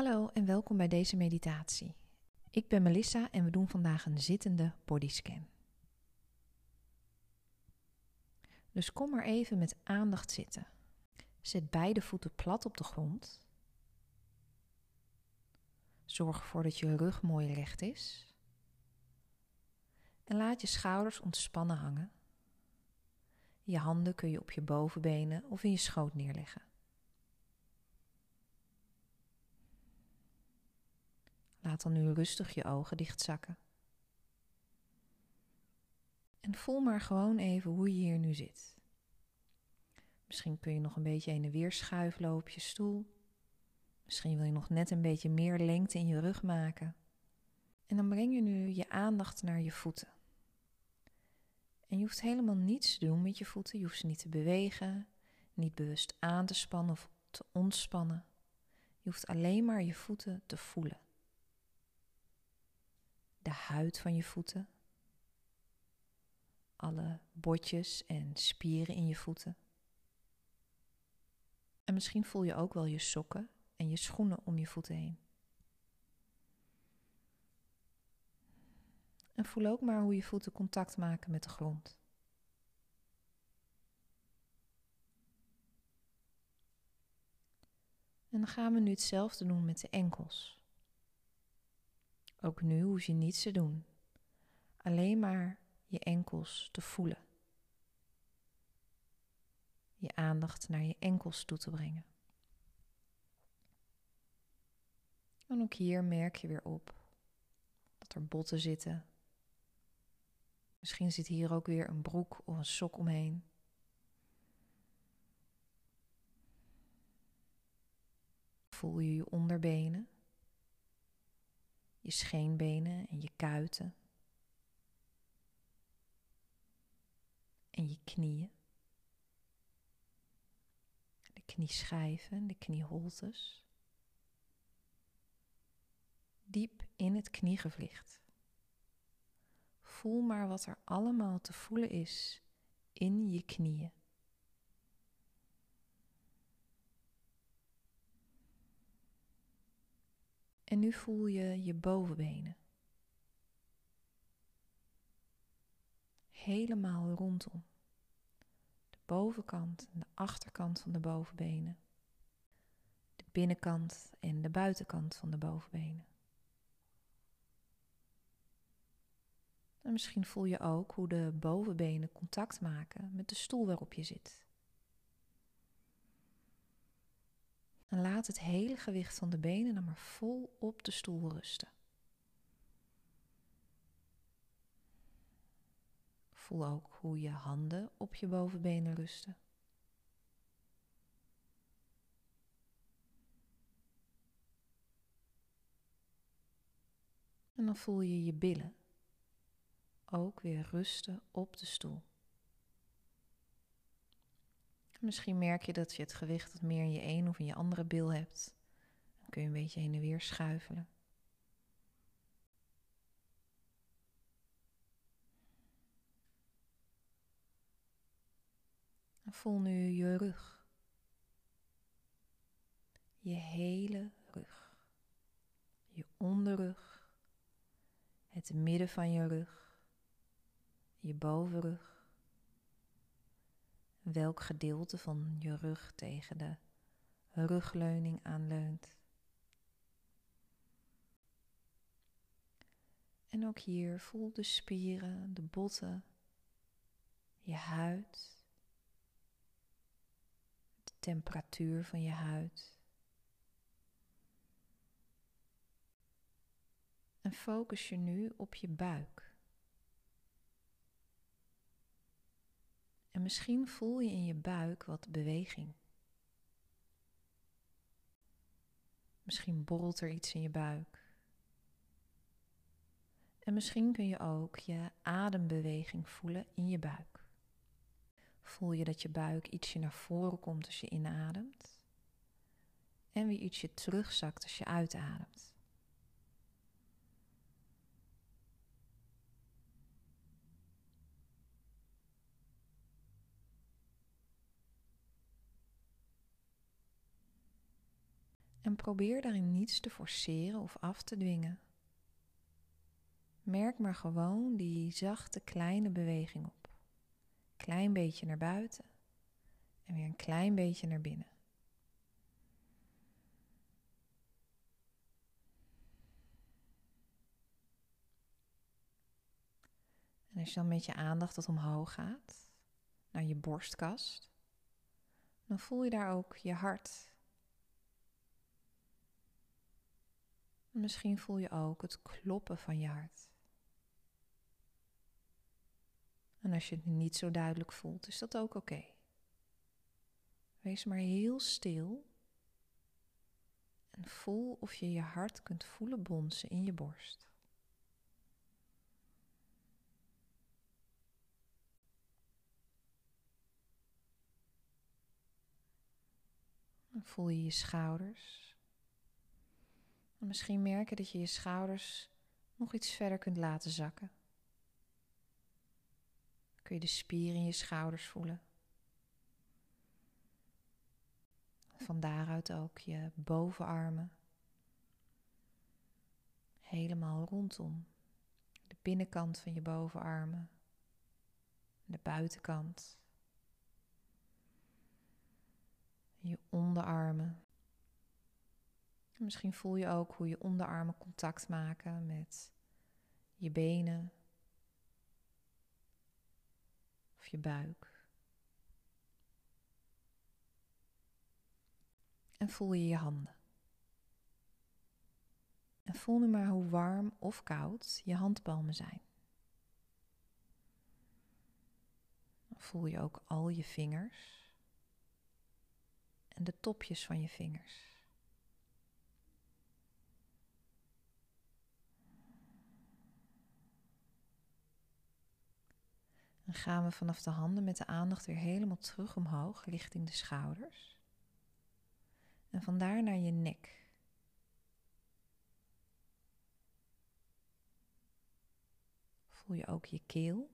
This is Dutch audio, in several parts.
Hallo en welkom bij deze meditatie. Ik ben Melissa en we doen vandaag een zittende bodyscan. Dus kom maar even met aandacht zitten. Zet beide voeten plat op de grond. Zorg ervoor dat je rug mooi recht is. En laat je schouders ontspannen hangen. Je handen kun je op je bovenbenen of in je schoot neerleggen. Laat dan nu rustig je ogen dichtzakken. En voel maar gewoon even hoe je hier nu zit. Misschien kun je nog een beetje heen en weer schuifelen op je stoel. Misschien wil je nog net een beetje meer lengte in je rug maken. En dan breng je nu je aandacht naar je voeten. En je hoeft helemaal niets te doen met je voeten. Je hoeft ze niet te bewegen, niet bewust aan te spannen of te ontspannen. Je hoeft alleen maar je voeten te voelen de huid van je voeten, alle botjes en spieren in je voeten. En misschien voel je ook wel je sokken en je schoenen om je voeten heen. En voel ook maar hoe je voeten contact maken met de grond. En dan gaan we nu hetzelfde doen met de enkels. Ook nu hoef je niets te doen, alleen maar je enkels te voelen. Je aandacht naar je enkels toe te brengen. En ook hier merk je weer op dat er botten zitten. Misschien zit hier ook weer een broek of een sok omheen. Voel je je onderbenen? Je scheenbenen en je kuiten. En je knieën. De knieschijven, de knieholtes. Diep in het kniegewricht. Voel maar wat er allemaal te voelen is in je knieën. En nu voel je je bovenbenen. Helemaal rondom. De bovenkant en de achterkant van de bovenbenen. De binnenkant en de buitenkant van de bovenbenen. En misschien voel je ook hoe de bovenbenen contact maken met de stoel waarop je zit. En laat het hele gewicht van de benen dan maar vol op de stoel rusten. Voel ook hoe je handen op je bovenbenen rusten. En dan voel je je billen ook weer rusten op de stoel. Misschien merk je dat je het gewicht wat meer in je een of in je andere bil hebt. Dan kun je een beetje heen en weer schuifelen. En voel nu je rug. Je hele rug. Je onderrug. Het midden van je rug. Je bovenrug welk gedeelte van je rug tegen de rugleuning aanleunt. En ook hier voel de spieren, de botten, je huid, de temperatuur van je huid. En focus je nu op je buik. En misschien voel je in je buik wat beweging. Misschien borrelt er iets in je buik. En misschien kun je ook je adembeweging voelen in je buik. Voel je dat je buik ietsje naar voren komt als je inademt en weer ietsje terugzakt als je uitademt. En probeer daarin niets te forceren of af te dwingen. Merk maar gewoon die zachte kleine beweging op. Klein beetje naar buiten en weer een klein beetje naar binnen. En als je dan met je aandacht tot omhoog gaat, naar je borstkast, dan voel je daar ook je hart. Misschien voel je ook het kloppen van je hart. En als je het niet zo duidelijk voelt, is dat ook oké. Wees maar heel stil en voel of je je hart kunt voelen bonzen in je borst. Voel je je schouders. En misschien merken dat je je schouders nog iets verder kunt laten zakken. Kun je de spieren in je schouders voelen. Van daaruit ook je bovenarmen. Helemaal rondom. De binnenkant van je bovenarmen. De buitenkant. Je onderarmen. Misschien voel je ook hoe je onderarmen contact maken met je benen of je buik. En voel je je handen. En voel nu maar hoe warm of koud je handpalmen zijn. Voel je ook al je vingers en de topjes van je vingers. Dan gaan we vanaf de handen met de aandacht weer helemaal terug omhoog richting de schouders. En vandaar naar je nek. Voel je ook je keel.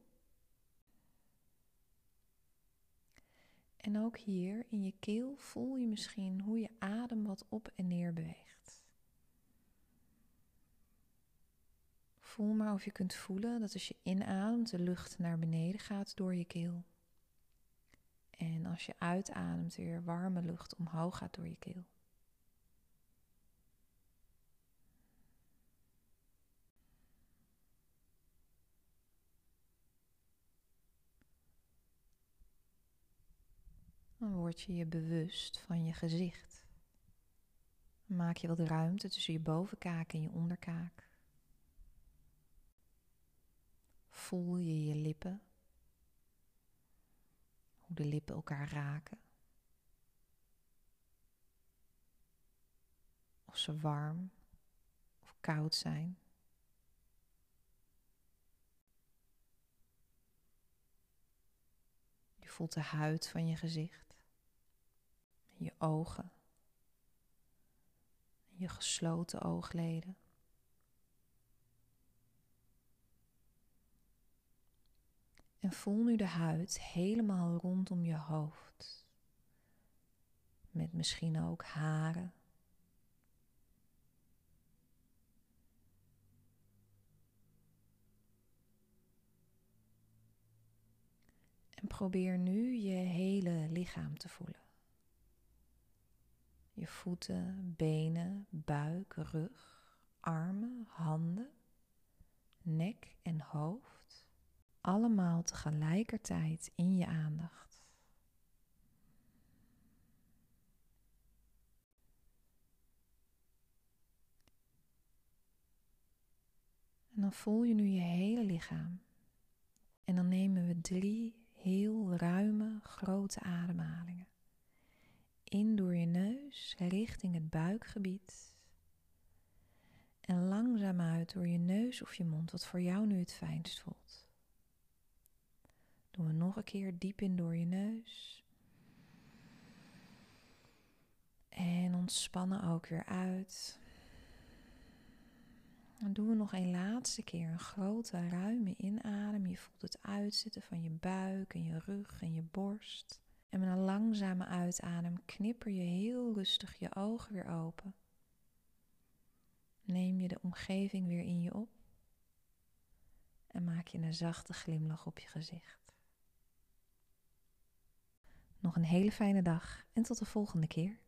En ook hier in je keel voel je misschien hoe je adem wat op en neer beweegt. Voel maar of je kunt voelen dat als je inademt de lucht naar beneden gaat door je keel. En als je uitademt weer warme lucht omhoog gaat door je keel. Dan word je je bewust van je gezicht. maak je wat ruimte tussen je bovenkaak en je onderkaak. Voel je je lippen hoe de lippen elkaar raken. Of ze warm of koud zijn. Je voelt de huid van je gezicht, je ogen, je gesloten oogleden. En voel nu de huid helemaal rondom je hoofd. Met misschien ook haren. En probeer nu je hele lichaam te voelen. Je voeten, benen, buik, rug, armen, handen, nek en hoofd allemaal tegelijkertijd in je aandacht. En dan voel je nu je hele lichaam. En dan nemen we drie heel ruime, grote ademhalingen. In door je neus richting het buikgebied. En langzaam uit door je neus of je mond, wat voor jou nu het fijnst voelt. Doen we nog een keer diep in door je neus. En ontspannen ook weer uit. Dan doen we nog een laatste keer een grote, ruime inadem. Je voelt het uitzitten van je buik en je rug en je borst. En met een langzame uitadem knipper je heel rustig je ogen weer open. Neem je de omgeving weer in je op en maak je een zachte glimlach op je gezicht. Nog een hele fijne dag en tot de volgende keer.